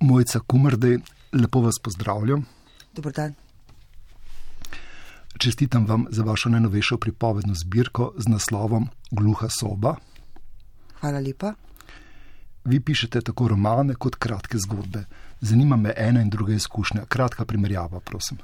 Mojca Kumrdej, lepo vas pozdravljam. Dobro dan. Čestitam vam za vašo najnovejšo pripovedno zbirko z naslovom Gluha soba. Hvala lepa. Vi pišete tako romane kot kratke zgodbe. Zanima me ena in druga izkušnja. Kratka primerjava, prosim.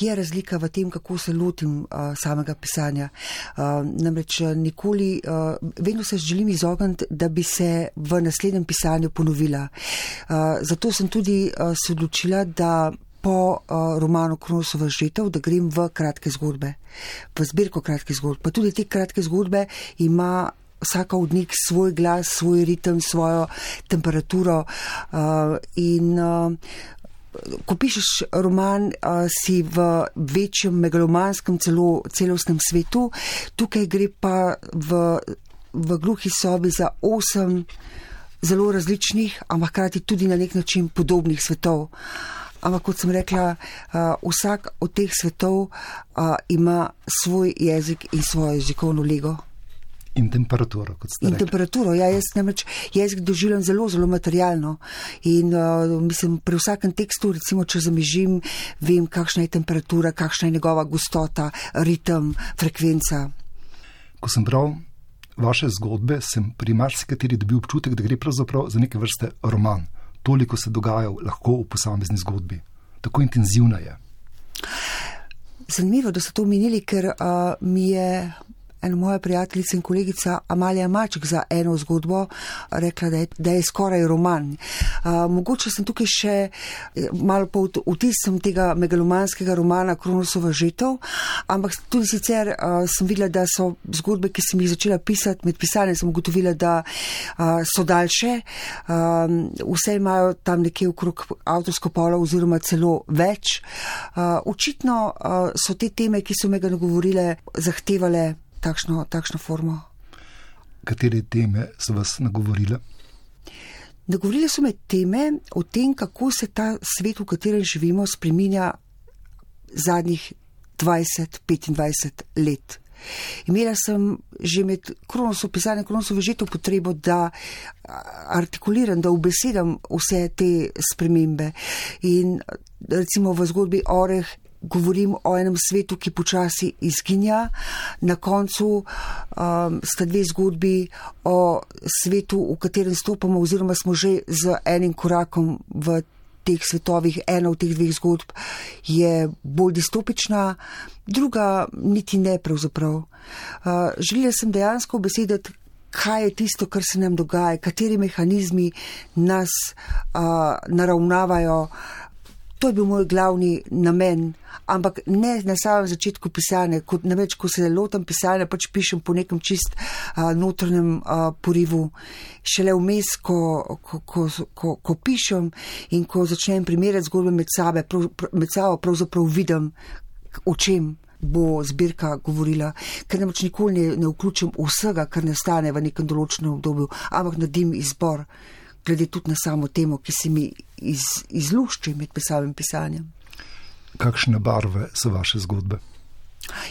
Je razlika v tem, kako se lotim uh, samega pisanja. Uh, namreč nikoli, uh, vedno se želim izogniti, da bi se v naslednjem pisanju ponovila. Uh, zato sem tudi uh, se odločila, da po uh, romanu Kronosova žitev, da grem v kratke zgodbe, v zbirko kratkih zgodb. Pa tudi te kratke zgodbe ima. Vsaka od njih svoj glas, svoj ritem, svojo temperaturo. Uh, in uh, ko pišeš roman, si v večjem megalomanskem, celo celostnem svetu, tukaj gre pa v, v gluhi sobi za osem zelo različnih, ampak hkrati tudi na nek način podobnih svetov. Ampak kot sem rekla, vsak od teh svetov ima svoj jezik in svojo jezikovno lego. In temperaturo, kot ste in rekli. temperaturo. Ja, jaz namreč jezik doživljam zelo, zelo materialno. In uh, mislim, pri vsakem tekstu, recimo, če zamižim, vem, kakšna je temperatura, kakšna je njegova gostota, ritem, frekvenca. Ko sem bral vaše zgodbe, sem pri marsikateri dobil občutek, da gre pravzaprav za neke vrste roman. Toliko se dogaja lahko v posamezni zgodbi. Tako intenzivna je. Zanimivo, da ste to omenili, ker uh, mi je ena moja prijateljica in kolegica Amalija Maček za eno zgodbo rekla, da je, da je skoraj roman. Uh, mogoče sem tukaj še malo po vtisem tega megalomanskega romana Kronosova žitev, ampak tudi sicer uh, sem videla, da so zgodbe, ki sem jih začela pisati, med pisanjem sem ugotovila, da uh, so daljše, um, vse imajo tam nekje okrog avtorsko pola oziroma celo več. Uh, očitno uh, so te teme, ki so me ga nagovorile, zahtevale takšno, takšno formo. Katere teme so vas nagovorile? Nagovorile so me teme o tem, kako se ta svet, v katerem živimo, spreminja zadnjih 20-25 let. Imela sem že med kronosom pisanja, kronosom že to potrebo, da artikuliram, da ubesedam vse te spremembe. In recimo v zgodbi Oreh govorim o enem svetu, ki počasi izginja. Na koncu um, sta dve zgodbi o svetu, v katerem stopamo, oziroma smo že z enim korakom v teh svetovih. Ena od teh dveh zgodb je bolj distopična, druga niti ne pravzaprav. Uh, želela sem dejansko besediti. Kaj je tisto, kar se nam dogaja, kateri mehanizmi nas uh, naravnavajo, To je bil moj glavni namen, ampak ne na samem začetku pisanja, kot ne več, ko se lotam pisanja, pač pišem po nekem čist uh, notrnem uh, porivu. Šele vmes, ko, ko, ko, ko, ko pišem in ko začnem primerjati zgodbe med, sabe, prav, med sabo, pravzaprav vidim, o čem bo zbirka govorila, ker namreč nikoli ne, ne vključim vsega, kar nastane v nekem določenem obdobju, ampak naredim izbor glede tudi na samo temo, ki se mi iz, izlušči med pisanim pisanjem. Kakšne barve so vaše zgodbe?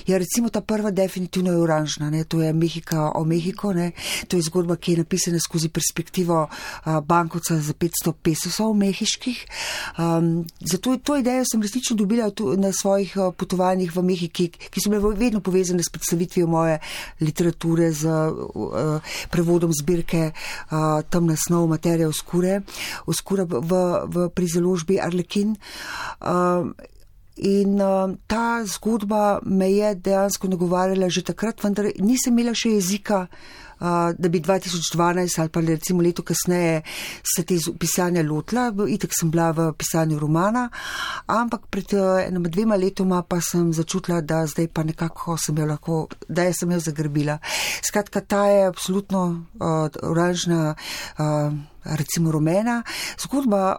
Ja, recimo ta prva definitivno je oranžna, ne? to je Mehika o Mehiko, ne? to je zgodba, ki je napisana skozi perspektivo a, bankovca za 500 pesosov mehiških. Um, zato to idejo sem resnično dobila tu, na svojih a, potovanjih v Mehiki, ki so bile vedno povezane s predstavitvijo moje literature, z a, prevodom zbirke a, tam nasnov materija oskure, oskura v, v prizaložbi Arlekin. A, In uh, ta zgodba me je dejansko nagovarjala že takrat, vendar nisem imela še jezika, uh, da bi 2012 ali pa recimo leto kasneje se te pisanja lotila. Itek sem bila v pisanju romana, ampak pred enoma dvema letoma pa sem začutila, da zdaj pa nekako sem jo lahko, da je sem jo zagrbila. Skratka, ta je absolutno uh, oranžna. Uh, recimo rumena. Zgodba,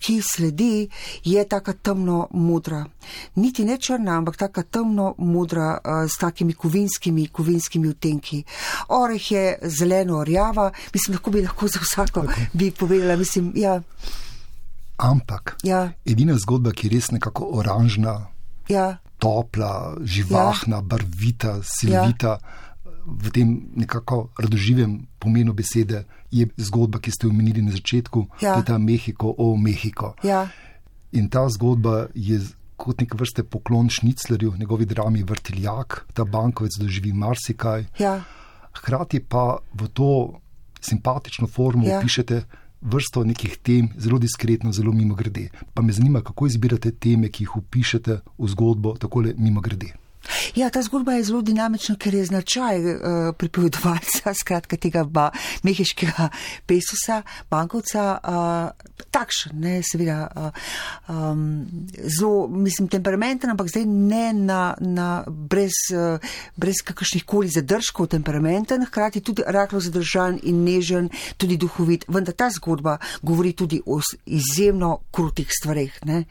ki sledi, je taka temno-modra. Niti ne črna, ampak taka temno-modra uh, s takimi kovinskimi, kovinskimi utenki. Oreh je zeleno-orjava, mislim, lahko bi lahko za vsako bi povedala, mislim, ja. Ampak ja. edina zgodba, ki je res nekako oranžna, ja. topla, živahna, ja. barvita, silvita. Ja v tem nekako radoživem pomenu besede je zgodba, ki ste jo omenili na začetku, Ja. to je ta Mehiko o Mehiko. Ja, In ta zgodba je kot neke vrste poklon Šniclerju, njegovi drami Vrtiljak, ta bankovec doživi marsikaj. ja, Hkrati pa v to simpatično formo Ja. pišete vrsto nekih tem, zelo diskretno, zelo mimo grede. Pa me zanima, kako izbirate teme, ki jih upišete v zgodbo tako mimo grede. Ja, ta zgodba je zelo dinamična, ker je značaj uh, pripovedovalca, skratka tega ba, mehiškega pesusa, bankovca, uh, takšen, ne, seveda, uh, um, zelo, mislim, temperamenten, ampak zdaj ne na, na brez, uh, brez kakršnih koli zadržkov temperamenten, hkrati tudi rahlo zadržan in nežen, tudi duhovit. Vendar ta zgodba govori tudi o izjemno krutih stvareh, ne,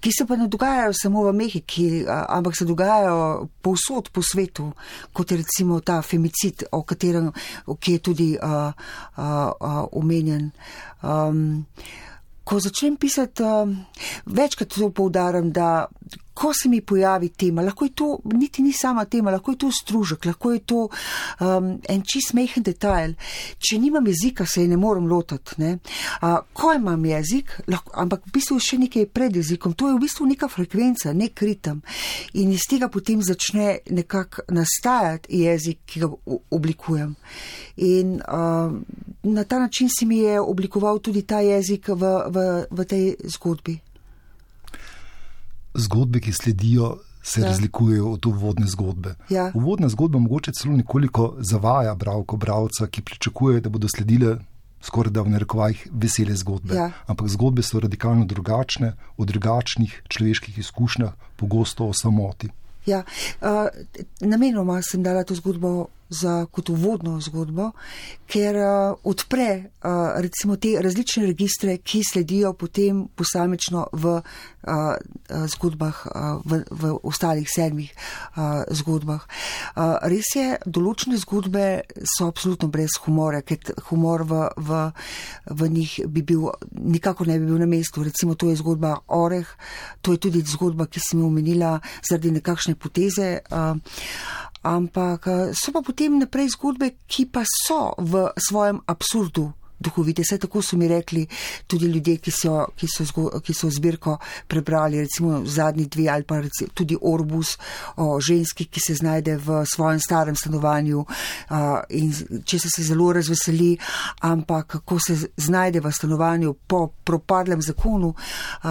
ki se pa ne dogajajo samo v Mehiki, a- ampak se dogajajo povsod po svetu, kot je recimo ta femicid, o katerem, ki je tudi uh, uh, uh, omenjen. Um, ko začnem pisati, večkrat to poudarjam, da ko se mi pojavi tema, lahko je to niti ni sama tema, lahko je to stružek, lahko je to um, en čist mehen detajl. Če nimam jezika, se je ne morem lotiti. Ne? Uh, ko imam jezik, lahko, ampak v bistvu še nekaj pred jezikom, to je v bistvu neka frekvenca, nek ritem. In iz tega potem začne nekako nastajati jezik, ki ga oblikujem. In uh, na ta način se mi je oblikoval tudi ta jezik v, v, v tej zgodbi. Zgodbe, ki sledijo, se Ja. razlikujejo od uvodne zgodbe. Ja. Uvodna zgodba mogoče celo nekoliko zavaja bralko, bralca, ki pričakuje, da bodo sledile skoraj da v narekovajih vesele zgodbe. Ja. Ampak zgodbe so radikalno drugačne, o drugačnih človeških izkušnjah, pogosto o samoti. Ja, uh, namenoma sem dala to zgodbo za, kot uvodno zgodbo, ker uh, odpre uh, recimo te različne registre, ki sledijo potem posamično v uh, zgodbah, uh, v, v ostalih sedmih uh, zgodbah. Uh, res je, določene zgodbe so absolutno brez humora, ker humor v, v, v njih bi bil, nikako ne bi bil na mestu. Recimo to je zgodba Oreh, to je tudi zgodba, ki sem jo omenila zaradi nekakšne poteze. Uh, ampak uh, so pa potem naprej zgodbe, ki pa so v svojem absurdu. Duhovite, vse tako so mi rekli tudi ljudje, ki so, ki so, zgo, ki so zbirko prebrali, recimo zadnji dve ali pa reci, tudi Orbus o ženski, ki se znajde v svojem starem stanovanju uh, in če se, se zelo razveseli, ampak ko se znajde v stanovanju po propadlem zakonu, uh,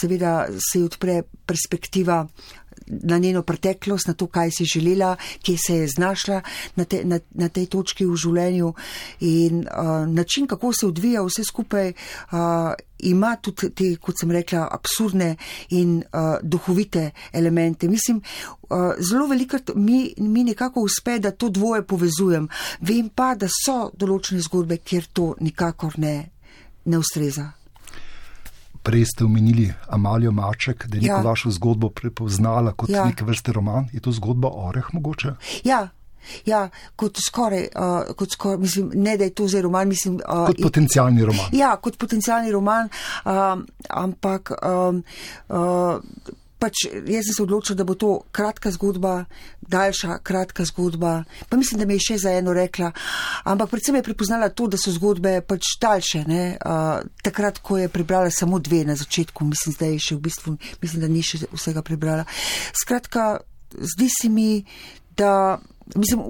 seveda se ji odpre perspektiva na njeno preteklost, na to, kaj si želela, kje se je znašla na, te, na, na tej točki v življenju in uh, način, kako se odvija vse skupaj, uh, ima tudi te, kot sem rekla, absurdne in uh, duhovite elemente. Mislim, uh, zelo velikrat mi, mi nekako uspe, da to dvoje povezujem. Vem pa, da so določene zgodbe, kjer to nikakor ne, ne ustreza. Prej ste omenili Amalijo Maček, da je neko Ja. ja. vašo zgodbo prepoznala kot ja. neke vrste roman. Je to zgodba o Oreh mogoče? Ja. Ja, kot skoraj, uh, kot skoraj, mislim, ne da je to zdaj roman, mislim. Uh, Kot potencijalni roman. Ja, kot potencijalni roman, um, ampak um, uh, pač jaz sem se odločila, da bo to kratka zgodba, daljša, kratka zgodba. Pa mislim, da mi je še za eno rekla, ampak predvsem je prepoznala to, da so zgodbe pač daljše. ne, Uh, takrat, ko je prebrala samo dve na začetku, mislim, da je še v bistvu, mislim, da ni še vsega prebrala. Skratka, zdi se mi, da. Mislim,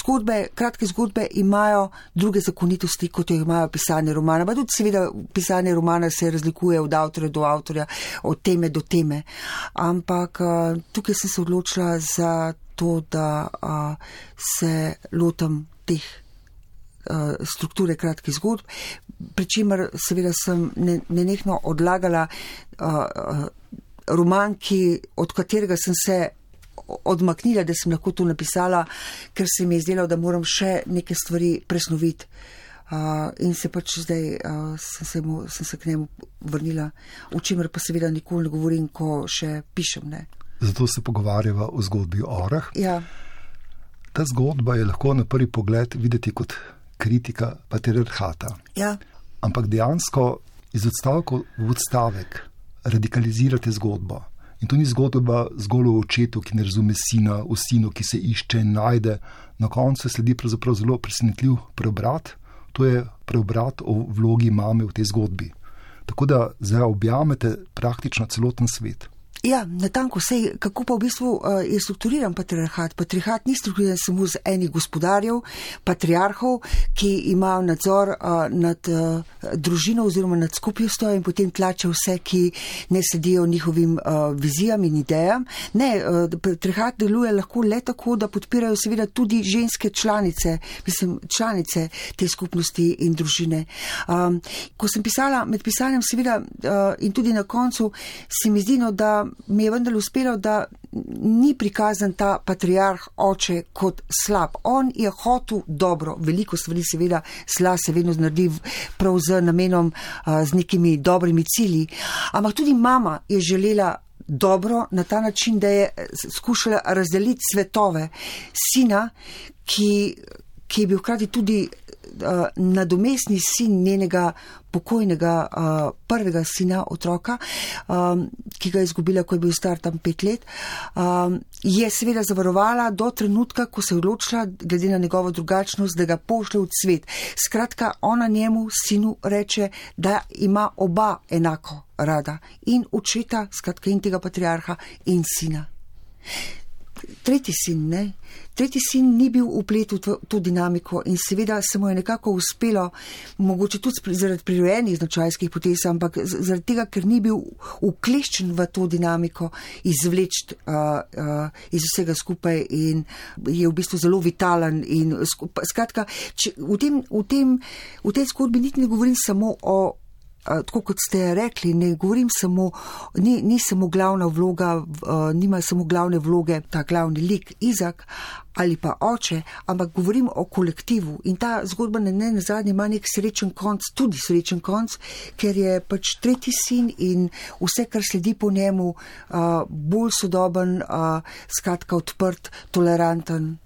zgodbe, kratke zgodbe imajo druge zakonitosti, kot jo imajo pisanje romana. Pa tudi, seveda, pisanje romana se razlikuje od avtorja do avtorja, od teme do teme. Ampak uh, tukaj sem se odločila za to, da uh, se lotam teh uh, strukture kratkih zgodb, pri čemer seveda sem ne- nenehno odlagala uh, uh, roman, ki, od katerega sem se odmaknila, da sem lahko to napisala, ker se mi je zdelo, da moram še neke stvari presnoviti. Uh, in se pač zdaj uh, sem, se mu, sem se k njemu vrnila, o čemer pa seveda nikoli ne govorim, ko še pišem. Ne. Zato se pogovarjava o zgodbi o Oreh. Ja, Ta zgodba je lahko na prvi pogled videti kot kritika patriarhata. ja, Ampak dejansko iz odstavka v odstavek radikalizirate zgodbo. In to ni zgodba zgolj o očetu, ki ne razume sina, o sinu, ki se išče in najde. Na koncu sledi pravzaprav zelo presenetljiv preobrat, to je preobrat o vlogi mame v tej zgodbi. Tako da zdaj objamete praktično celoten svet. Ja, na tanko se, kako pa v bistvu uh, je strukturiran patriarhat. Patriarhat ni strukturiran samo z enih gospodarjev, patriarhov, ki imajo nadzor uh, nad uh, družino oziroma nad skupnostjo in potem tlače vse, ki ne sledijo njihovim vizijam in idejam. Ne, patriarhat deluje lahko le tako, da podpirajo seveda tudi ženske članice, mislim, članice te skupnosti in družine. Um, ko sem pisala med pisanjem, seveda in tudi na koncu, se mi zdi, no, da mi je vendar uspelo, da ni prikazan ta patriarh oče kot slab. On je hotel dobro, veliko stvari seveda sla se vedno naredi prav z namenom, z nekimi dobrimi cilji, ampak tudi mama je želela dobro na ta način, da je skušala razdeliti svetove sina, ki, ki je bil hkrati tudi uh, nadomestni sin njenega pokojnega uh, prvega sina, otroka, um, ki ga je izgubila, ko je bil star tam pet let, um, je seveda zavarovala do trenutka, ko se je odločila, glede na njegovo drugačnost, da ga pošle v svet. Skratka, ona njemu, sinu, reče, da ima oba enako rada in očeta, skratka, in tega patriarha in sina. Tretji sin, ne? Tretji sin ni bil uplet v to dinamiko in seveda se mu je nekako uspelo, mogoče tudi zaradi prirojenih značajskih potez, ampak zaradi tega, ker ni bil ukleščen v to dinamiko, izvleč uh, uh, iz vsega skupaj in je v bistvu zelo vitalen. In, skratka, če, v, tem, v, tem, v tej zgodbi niti ne govorim samo o tako kot ste rekli, ne govorim samo, ni, ni samo glavna vloga, nima samo glavne vloge ta glavni lik Izak ali pa oče, ampak govorim o kolektivu in ta zgodba na ne nazadnje ima nek srečen konc, tudi srečen konc, ker je pač tretji sin in vse, kar sledi po njemu, bolj sodoben, skratka odprt, toleranten.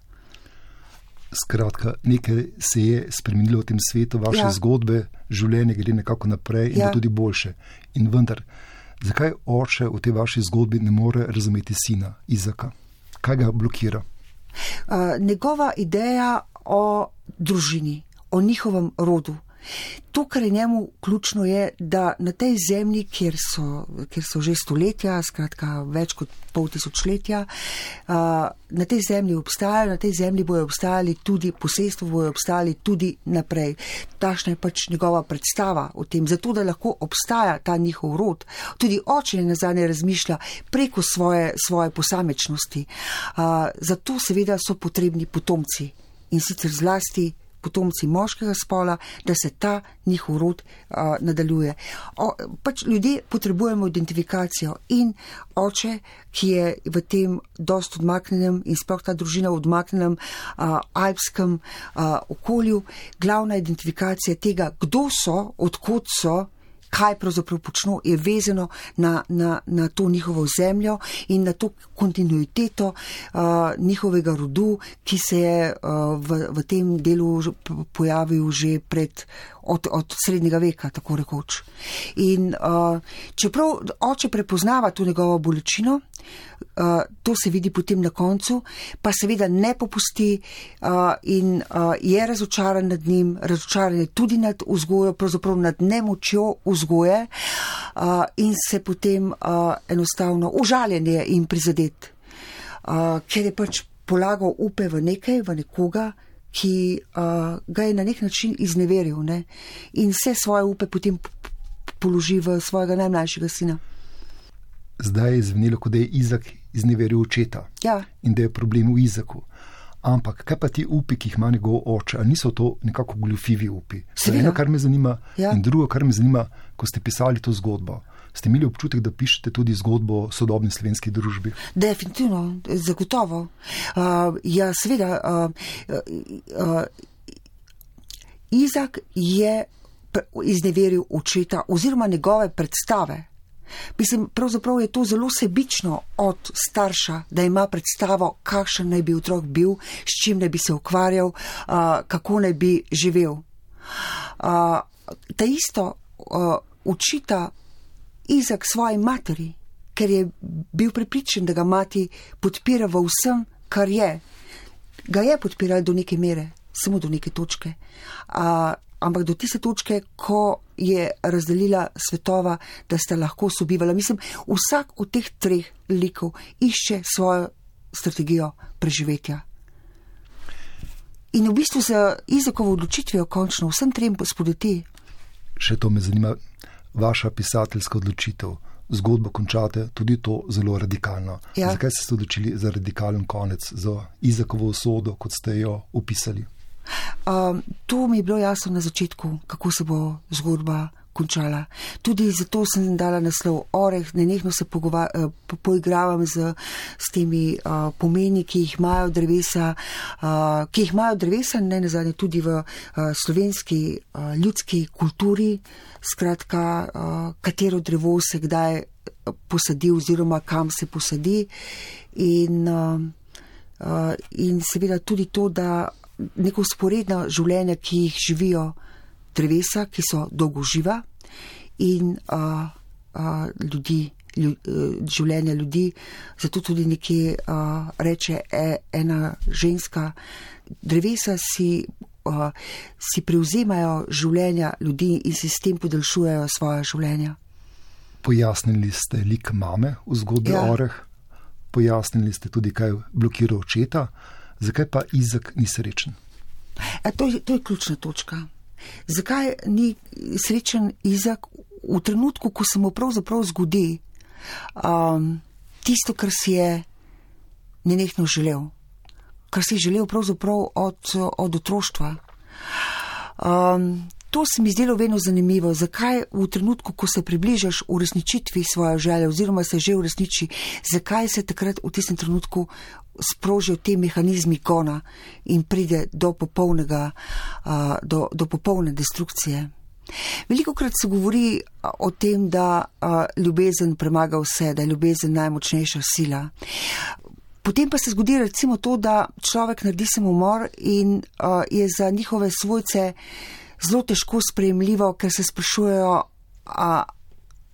Skratka, nekaj se je spremenilo v tem svetu, vaše ja. zgodbe, življenje gre nekako naprej in ja. tudi boljše. In vendar, zakaj oče v tej vaši zgodbi ne more razumeti sina Izaka? Kaj ga blokira? Uh, njegova ideja o družini, o njihovem rodu. To, kar je njemu ključno, je, da na tej zemlji, kjer so, kjer so že stoletja, skratka več kot pol tisočletja, na tej zemlji obstajajo, na tej zemlji bojo obstajali tudi posestvo, bojo obstajali tudi naprej. Tašna je pač njegova predstava o tem, zato da lahko obstaja ta njihov rod. Tudi oče je nazadnje razmišlja preko svoje, svoje posamečnosti. Zato seveda so potrebni potomci in sicer zlasti potomci moškega spola, da se ta njihov rod uh, nadaljuje. O, pač ljudje potrebujemo identifikacijo in oče, ki je v tem dost odmaknenem in sploh ta družina v odmaknenem uh, alpskem uh, okolju, glavna identifikacija tega, kdo so, odkot so, kaj pravzaprav počno, je vezano na, na, na to njihovo zemljo in na to kontinuiteto uh, njihovega rodu, ki se je uh, v, v tem delu pojavil že pred, od, od srednjega veka, tako rekoč. In uh, čeprav oče prepoznava to njegovo bolečino, to se vidi potem na koncu, pa seveda ne popusti uh, in uh, je razočaran nad njim, razočaran je tudi nad vzgojo, pravzaprav nad nemočjo vzgoje uh, in se potem uh, enostavno užaljen je in prizadet, uh, ker je pač polagal upe v nekaj, v nekoga, ki uh, ga je na nek način izneveril ne? in vse svoje upe potem položi v svojega najmlajšega sina zdaj je zvenelo, kot da je Izak izneveril očeta ja. in da je problem v Izaku. Ampak kaj pa ti upi, ki jih ima njegov oče, ali niso to nekako goljufivi upi? Eno, kar me zanima, ja. in drugo, kar me zanima, ko ste pisali to zgodbo. Ste imeli občutek, da pišete tudi zgodbo o sodobni slovenski družbi? Definitivno, zagotovo. Uh, ja, seveda, uh, uh, Izak je izneveril očeta oziroma njegove predstave Mislim, pravzaprav je to zelo sebično od starša, da ima predstavo, kakšen naj bi otrok bil, s čim naj bi se ukvarjal, uh, kako naj bi živel. Uh, ta isto uh, učita Izak svoji materi, ker je bil pripričan, da ga mati podpira v vsem, kar je. Ga je podpirala do neke mere, samo do neke točke. A, ampak do tiste točke, ko je razdelila svetova, da sta lahko sobivala. Mislim, vsak od teh treh likov išče svojo strategijo preživetja. In v bistvu za Izakovo odločitvijo končno vsem trem spodeti. Še to me zanima, vaša pisateljska odločitev. Zgodbo končate tudi to zelo radikalno. Ja. Zakaj ste se odločili za radikalen konec, za Izakovo usodo, kot ste jo opisali? Um, to mi je bilo jasno na začetku, kako se bo zgodba končala. Tudi zato sem dala naslov Oreh, nenehno se uh, po poigravam z, z temi uh, pomeni, ki jih imajo drevesa, uh, ki jih imajo drevesa, ne nazadnje tudi v uh, slovenski uh, ljudski kulturi, skratka, uh, katero drevo se kdaj posadi oziroma kam se posadi. In, uh, uh, in seveda tudi to, da neko sporedno življenje, ki jih živijo drevesa, ki so dolgoživa in uh, uh, ljudi, ljud, uh, življenje ljudi. Zato tudi nekje uh, reče e, ena ženska, drevesa si, uh, si prevzemajo življenja ljudi in si s tem podaljšujejo svoje življenja. Pojasnili ste lik mame v zgodbi ja. Oreh, pojasnili ste tudi, kaj blokira očeta zakaj pa Izak ni srečen? A to, je, to je ključna točka. Zakaj ni srečen Izak v trenutku, ko se mu pravzaprav zgodi um, tisto, kar si je nenehno želel, kar si je želel pravzaprav od, od otroštva. Um, To se mi zdelo vedno zanimivo, zakaj v trenutku, ko se približaš uresničitvi svoje želje oziroma se že uresniči, zakaj se takrat v tistem trenutku sprožijo te mehanizmi gona in pride do, popolnega, do, do popolne destrukcije. Veliko krat se govori o tem, da ljubezen premaga vse, da je ljubezen najmočnejša sila. Potem pa se zgodi recimo to, da človek naredi samomor in je za njihove svojce zelo težko sprejemljivo, ker se sprašujejo,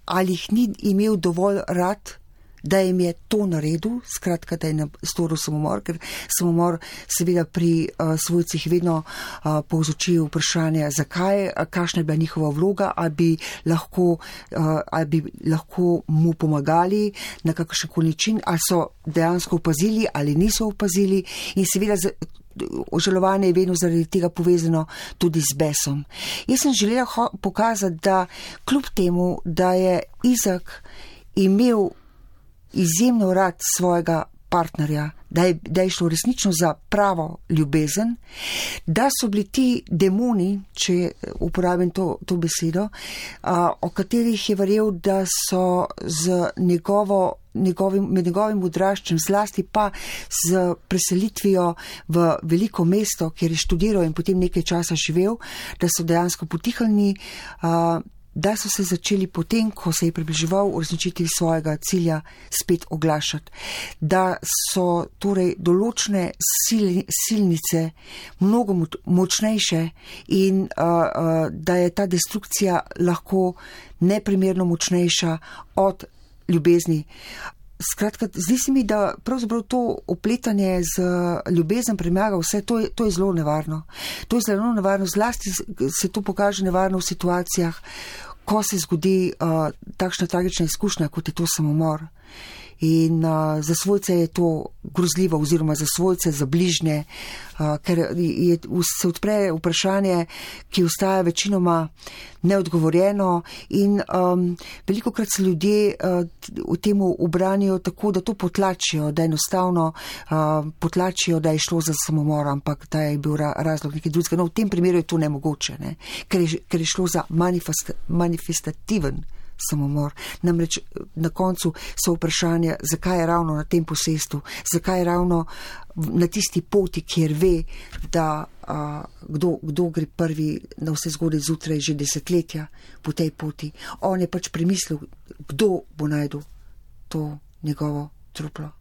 ali jih ni imel dovolj rad, da jim je to naredil, skratka, da je storil samomor, ker samomor seveda pri uh, svojcih vedno uh, povzroči vprašanje, zakaj, kakšna je bila njihova vloga, ali bi lahko, uh, ali bi lahko mu pomagali na kakršen koli način, ali so dejansko opazili ali niso opazili in seveda ožalovanje je vedno zaradi tega povezano tudi z besom. Jaz sem želela pokazati, da kljub temu, da je Izak imel izjemno rad svojega partnerja, da je, da je šlo resnično za pravo ljubezen, da so bili ti demoni, če uporabim to, to besedo, a, o katerih je verjel, da so z njegovo, njegovim, med njegovim odraščem, zlasti pa z preselitvijo v veliko mesto, kjer je študiral in potem nekaj časa živel, da so dejansko potihnili da so se začeli potem, ko se je približeval uresničiti svojega cilja, spet oglašati. Da so torej določene sil, silnice mnogo močnejše in uh, uh, da je ta destrukcija lahko neprimerno močnejša od ljubezni. Skratka, zdi se mi, da pravzaprav to opletanje z ljubezen premaga vse, to je, to je zelo nevarno. To je zelo nevarno, zlasti se to pokaže nevarno v situacijah, ko se zgodi uh, takšna tragična izkušnja, kot je to samomor. In uh, za svojce je to grozljivo, oziroma za svojce, za bližnje, uh, ker je, se odpre vprašanje, ki ostaja večinoma neodgovorjeno in um, veliko krat se ljudje uh, v temu obranijo tako, da to potlačijo, da enostavno uh, potlačijo, da je šlo za samomor, ampak da je bil ra razlog nekaj drugega. No, v tem primeru je to nemogoče, ne? ker, je, ker je šlo za manifest manifestativen samomor. Namreč na koncu so vprašanja, zakaj je ravno na tem posestu, zakaj je ravno na tisti poti, kjer ve, da a, kdo, kdo gre prvi na vse zgodaj zjutraj, že desetletja po tej poti. On je pač premislil, kdo bo najdel to njegovo truplo.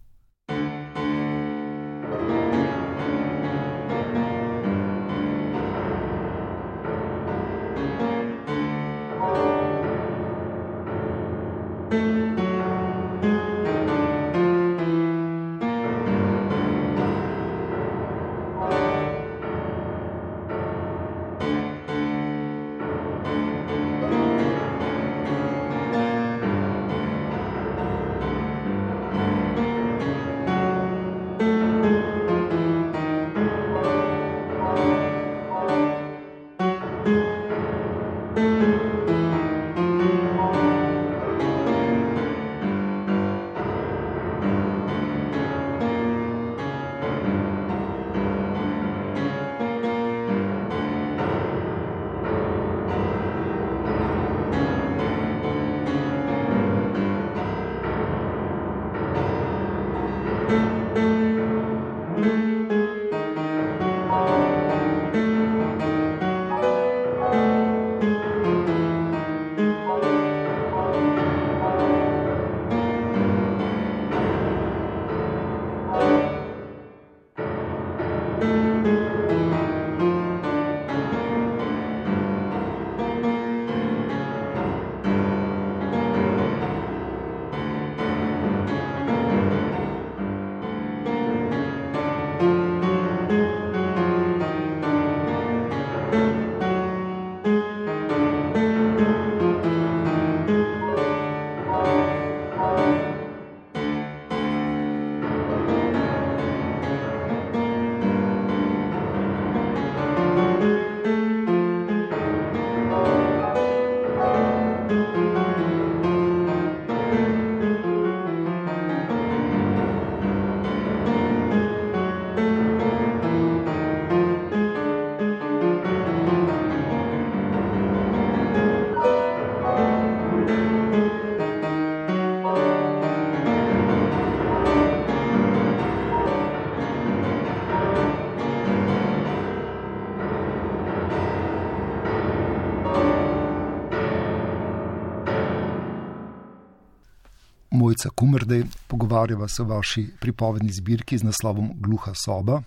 Pogovarjava se o vaši pripovedni zbirki z naslovom Gluha soba.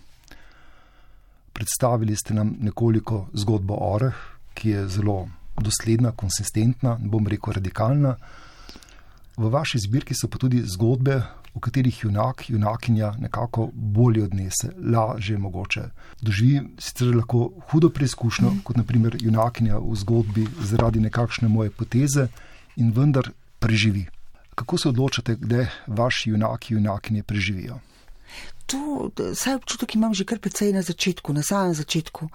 Predstavili ste nam nekoliko zgodbo Oreh, ki je zelo dosledna, konsistentna, bom rekel radikalna. V vaši zbirki so pa tudi zgodbe, v katerih junak, junakinja nekako bolje odnese, lažje mogoče. Doživi sicer lahko hudo preizkušnjo, kot naprimer junakinja v zgodbi zaradi nekakšne moje poteze in vendar preživi. Kako se odločate, kdaj vaši junaki, junakinje preživijo? To, saj občutek imam že kar precej na začetku, na samem začetku.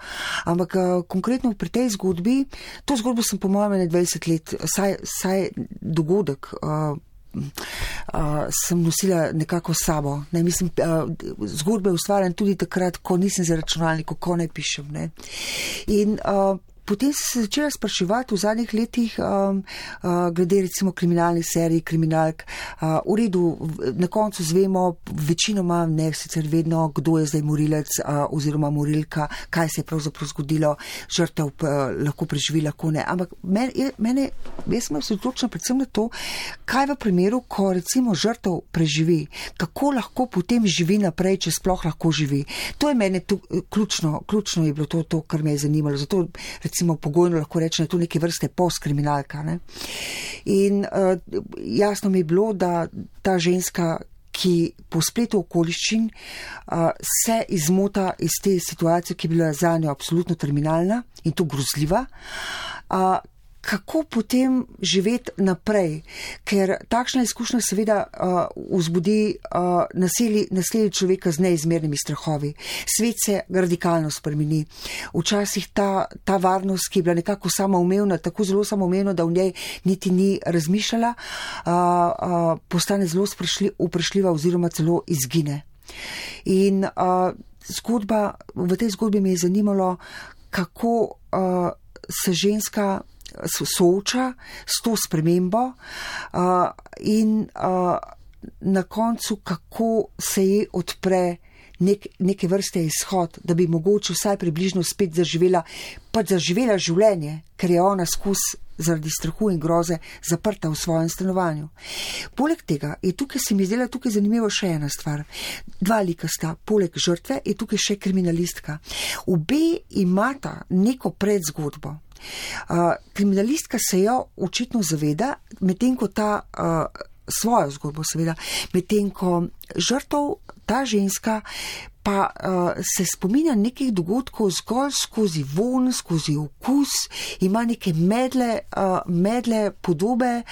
Ampak uh, konkretno pri tej zgodbi, to zgodbo sem po mojem 20 let, saj, saj dogodek. Uh, Uh, sem nosila nekako sabo. Ne, mislim, uh, zgodbe ustvarjam tudi takrat, ko nisem za računalnik, ko ne pišem. Ne. In uh, Potem sem se začela spraševati v zadnjih letih, um, uh, glede recimo kriminalnih serij, kriminalk. Uh, v redu, na koncu zvemo, večinoma ne sicer vedno, kdo je zdaj morilec uh, oziroma morilka, kaj se je pravzaprav zgodilo, žrtev uh, lahko preživi, lahko ne. Ampak mene, mene jaz sem se odločila predvsem na to, kaj v primeru, ko recimo žrtev preživi, kako lahko potem živi naprej, če sploh lahko živi. To je meni tu, ključno, ključno je bilo to, to, kar me je zanimalo. Zato, pogojno lahko rečem, da je to neke vrste postkriminalka. Ne? In uh, jasno mi je bilo, da ta ženska, ki po spletu okoliščin uh, se izmota iz te situacije, ki je bila za njo absolutno terminalna in to grozljiva, uh, kako potem živeti naprej, ker takšna izkušnja seveda uh, vzbudi uh, naselje človeka z neizmernimi strahovi. Svet se radikalno spremeni. Včasih ta, ta varnost, ki je bila nekako samoumevna, tako zelo samoumevna, da v njej niti ni razmišljala, uh, uh, postane zelo vprašljiva oziroma celo izgine. In uh, zgodba, v tej zgodbi me je zanimalo, kako uh, se ženska sooča s to spremembo uh, in uh, na koncu, kako se ji odpre nek, neke vrste izhod, da bi mogoče vsaj približno spet zaživela, pa zaživela življenje, ker je ona skus zaradi strahu in groze zaprta v svojem stanovanju. Poleg tega je tukaj se mi zdela tukaj zanimivo še ena stvar. Dva lika sta, poleg žrtve je tukaj še kriminalistka. Obe imata neko predzgodbo. Uh, kriminalistka se jo očitno zaveda, medtem ko ta uh, svojo zgodbo, seveda, medtem ko žrtov, ta ženska, pa uh, se spominja nekih dogodkov zgolj skozi von, skozi okus, ima neke medle, uh, medle podobe.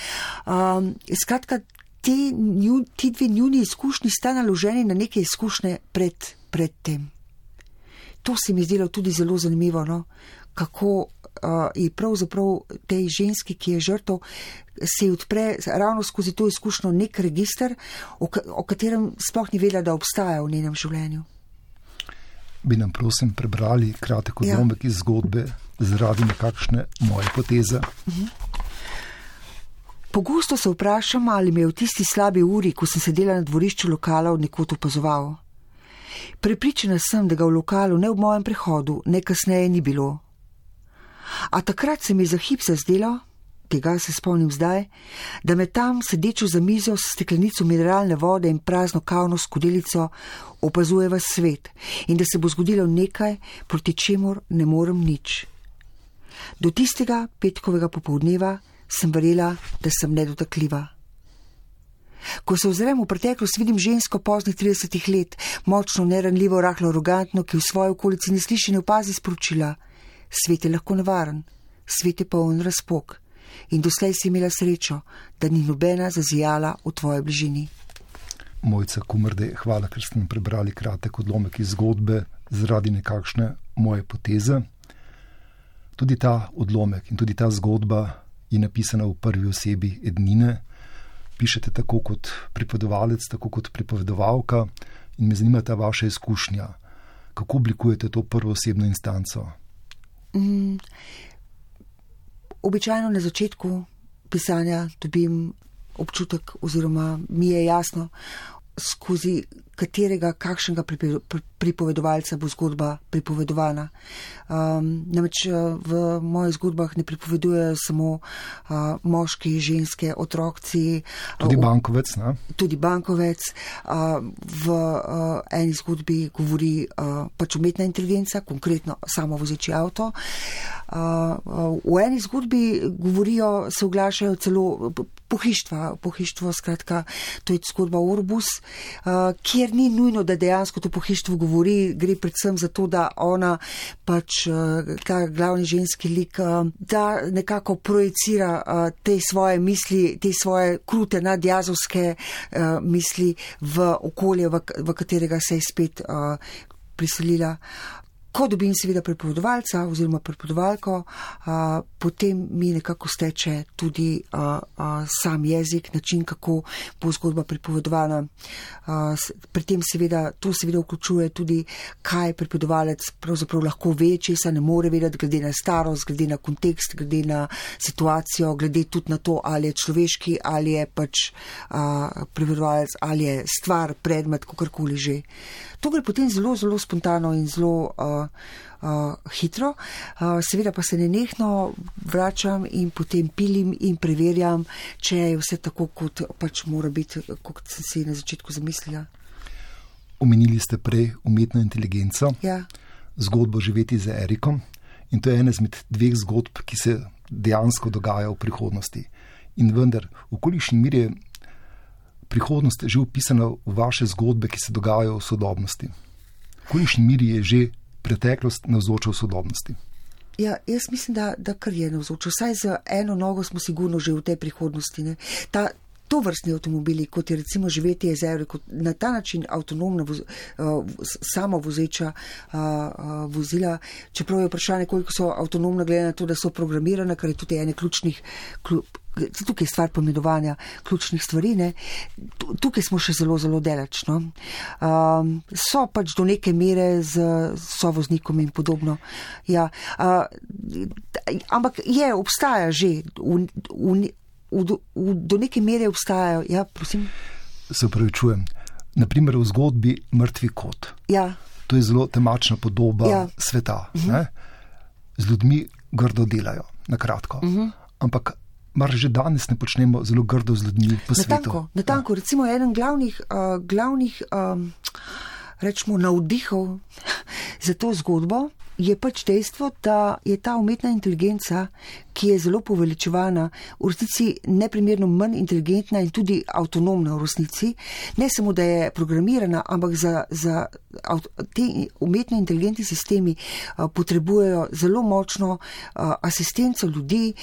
Um, skratka, ti, nju, ti dve njuni izkušnji sta naloženi na neke izkušnje pred, pred tem. To se mi je zdelo tudi zelo zanimivo, no? kako je pravzaprav tej ženski, ki je žrtov, se odpre ravno skozi to izkušnjo nek register, o, o katerem sploh ni vedela, da obstaja v njenem življenju. Bi nam prosim prebrali kratek odlomek ja. iz zgodbe zaradi nekakšne moje poteze. Mhm. Pogosto se vprašam, ali me je v tisti slabi uri, ko sem sedela na dvorišču lokala, nekot opazoval. Prepričana sem, da ga v lokalu ne v mojem prehodu, ne kasneje ni bilo. A takrat se mi za hip zazdelo, tega se spomnim zdaj, da me tam sedečo za mizo s steklenico mineralne vode in prazno kavno skodelico opazuje v svet in da se bo zgodilo nekaj, proti čemur ne morem nič. Do tistega petkovega popovdneva sem verjela, da sem nedotakljiva. Ko se ozrem v preteklost, vidim žensko poznih 30 let, močno, neranljivo, rahlo, arogantno, ki v svoji okolici ne sliši in opazi sporočila svet je lahko nevaren, svet je poln razpok in doslej si imela srečo, da ni nobena zazijala v tvoji bližini. Mojca Kumrde, hvala, ker ste nam prebrali kratek odlomek iz zgodbe zaradi nekakšne moje poteze. Tudi ta odlomek in tudi ta zgodba je napisana v prvi osebi Ednine. Pišete tako kot pripovedovalec, tako kot pripovedovalka in me zanima ta vaša izkušnja. Kako oblikujete to prvo osebno instanco? Mm, običajno na začetku pisanja dobim občutek, oziroma mi je jasno, skozi katerega, kakšnega pripovedovalca bo zgodba pripovedovana. Um, namreč uh, v mojih zgodbah ne pripovedujejo samo uh, moški, ženske, otroci. Tudi bankovec. Ne? Tudi bankovec. Uh, v uh, eni zgodbi govori uh, pač umetna inteligenca, konkretno samo vozeči avto. Uh, uh, v eni zgodbi govorijo, se oglašajo celo pohištva, pohištvo, skratka, to je zgodba Orbus, uh, kjer ni nujno, da dejansko to pohištvo govori, gre predvsem za to, da ona pač pač ta glavni ženski lik, eh, da nekako projicira eh, te svoje misli, te svoje krute nadjazovske misli v okolje, v katerega se je spet priselila. Ko dobim seveda prepovedovalca oziroma prepovedovalko, potem mi nekako steče tudi a, a, sam jezik, način, kako bo zgodba prepovedovana. A, pri tem seveda, to seveda vključuje tudi, kaj prepovedovalec pravzaprav lahko ve, če se ne more vedeti, glede na starost, glede na kontekst, glede na situacijo, glede tudi na to, ali je človeški, ali je pač prepovedovalec, ali je stvar, predmet, kakorkoli že. To gre potem zelo, zelo spontano in zelo uh, uh, hitro. Uh, seveda pa se nenehno vračam in potem pilim in preverjam, če je vse tako, kot pač mora biti, kot sem si na začetku zamislila. Omenili ste prej umetno inteligenco, ja. zgodbo živeti z Erikom in to je ena izmed dveh zgodb, ki se dejansko dogajajo v prihodnosti. In vendar, v kolikšni miri je prihodnost že upisana v vaše zgodbe, ki se dogajajo v sodobnosti? V kolikšni miri je že preteklost navzoča v sodobnosti? Ja, jaz mislim, da, da kar je navzoča. Vsaj za eno nogo smo sigurno že v tej prihodnosti. Ta, to vrstni avtomobili, kot je recimo živeti jezero, kot na ta način avtonomna, voz, uh, samo vozeča uh, uh, vozila, čeprav je vprašanje, koliko so avtonomna, glede na to, da so programirane, kar je tudi ene ključnih. Klub, Tukaj je stvar pomedovanja ključnih stvari. Ne. Tukaj smo še zelo, zelo dalečno. Um, so pač do neke mere z sovoznikom in podobno. Ja, uh, ampak je, obstaja že v, v, v, v, do neke mere obstajajo. Ja, Se upravičujem. Naprimer v zgodbi Mrtvi kot. Ja. To je zelo temačna podoba ja. sveta. Uh mhm. -huh. Z ljudmi grdo delajo, na kratko. Uh mhm. -huh. Ampak mar že danes ne počnemo zelo grdo z ljudmi po svetu. Natanko, natanko. Ja. recimo eden glavnih, uh, glavnih um, rečemo, navdihov za to zgodbo je pač dejstvo, da je ta umetna inteligenca, ki je zelo poveličevana, v resnici neprimerno manj inteligentna in tudi avtonomna v resnici. Ne samo, da je programirana, ampak za, za te umetne inteligentni sistemi potrebujejo zelo močno asistenco ljudi,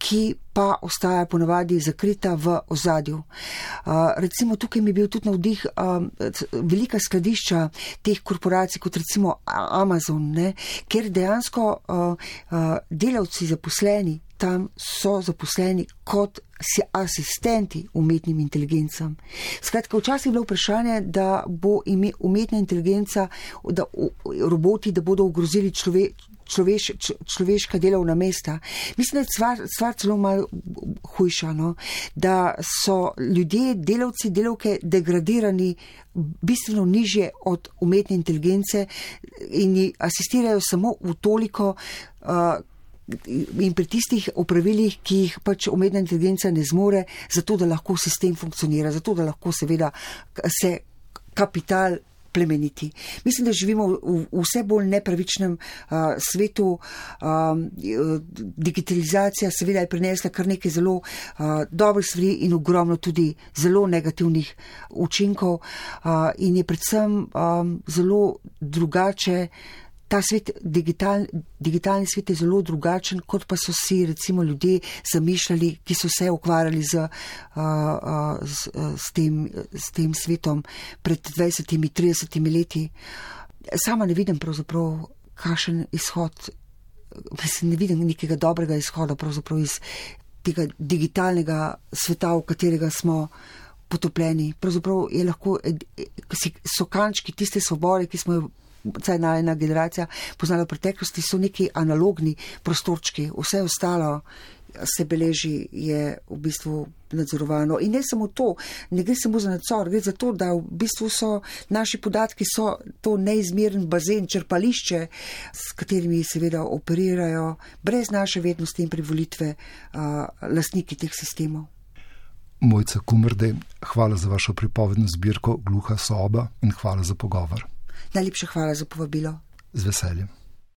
ki pa ostaja ponavadi zakrita v ozadju. Uh, recimo tukaj mi je bil tudi navdih um, velika skladišča teh korporacij, kot recimo Amazon, ne, ker dejansko uh, uh, delavci zaposleni tam so zaposleni kot asistenti umetnim inteligencam. Skratka, včasih je bilo vprašanje, da bo ime umetna inteligenca, da roboti, da bodo ogrozili človek človeš, človeška delovna mesta. Mislim, da je stvar, stvar celo malo hujša, no? da so ljudje, delavci, delavke degradirani bistveno nižje od umetne inteligence in ji asistirajo samo v toliko. Uh, In pri tistih opravilih, ki jih pač umetna inteligenca ne zmore, zato da lahko sistem funkcionira, zato da lahko seveda se kapital plemeniti. Mislim, da živimo v, v vse bolj nepravičnem uh, svetu. Um, digitalizacija seveda je prinesla kar nekaj zelo uh, dobrih stvari in ogromno tudi zelo negativnih učinkov uh, in je predvsem um, zelo drugače ta svet, digital, digitalni svet je zelo drugačen, kot pa so si recimo ljudje zamišljali, ki so se ukvarjali z, uh, uh, z, z, tem, z tem svetom pred 20-30 leti. Sama ne vidim pravzaprav, kakšen izhod, mislim, ne vidim nekega dobrega izhoda pravzaprav iz tega digitalnega sveta, v katerega smo. Potopljeni. Pravzaprav je lahko, so kančki tiste svobode, ki smo jo vsaj najna generacija poznala v preteklosti, so neki analogni prostorčki, vse ostalo se beleži, je v bistvu nadzorovano. In ne samo to, ne gre samo za nadzor, gre za to, da v bistvu so naši podatki so to neizmeren bazen, črpališče, s katerimi seveda operirajo brez naše vednosti in privolitve uh, lastniki teh sistemov. Mojca Kumrde, hvala za vašo pripovedno zbirko Gluha soba in hvala za pogovor. Najlepša hvala za povabilo. Z veseljem.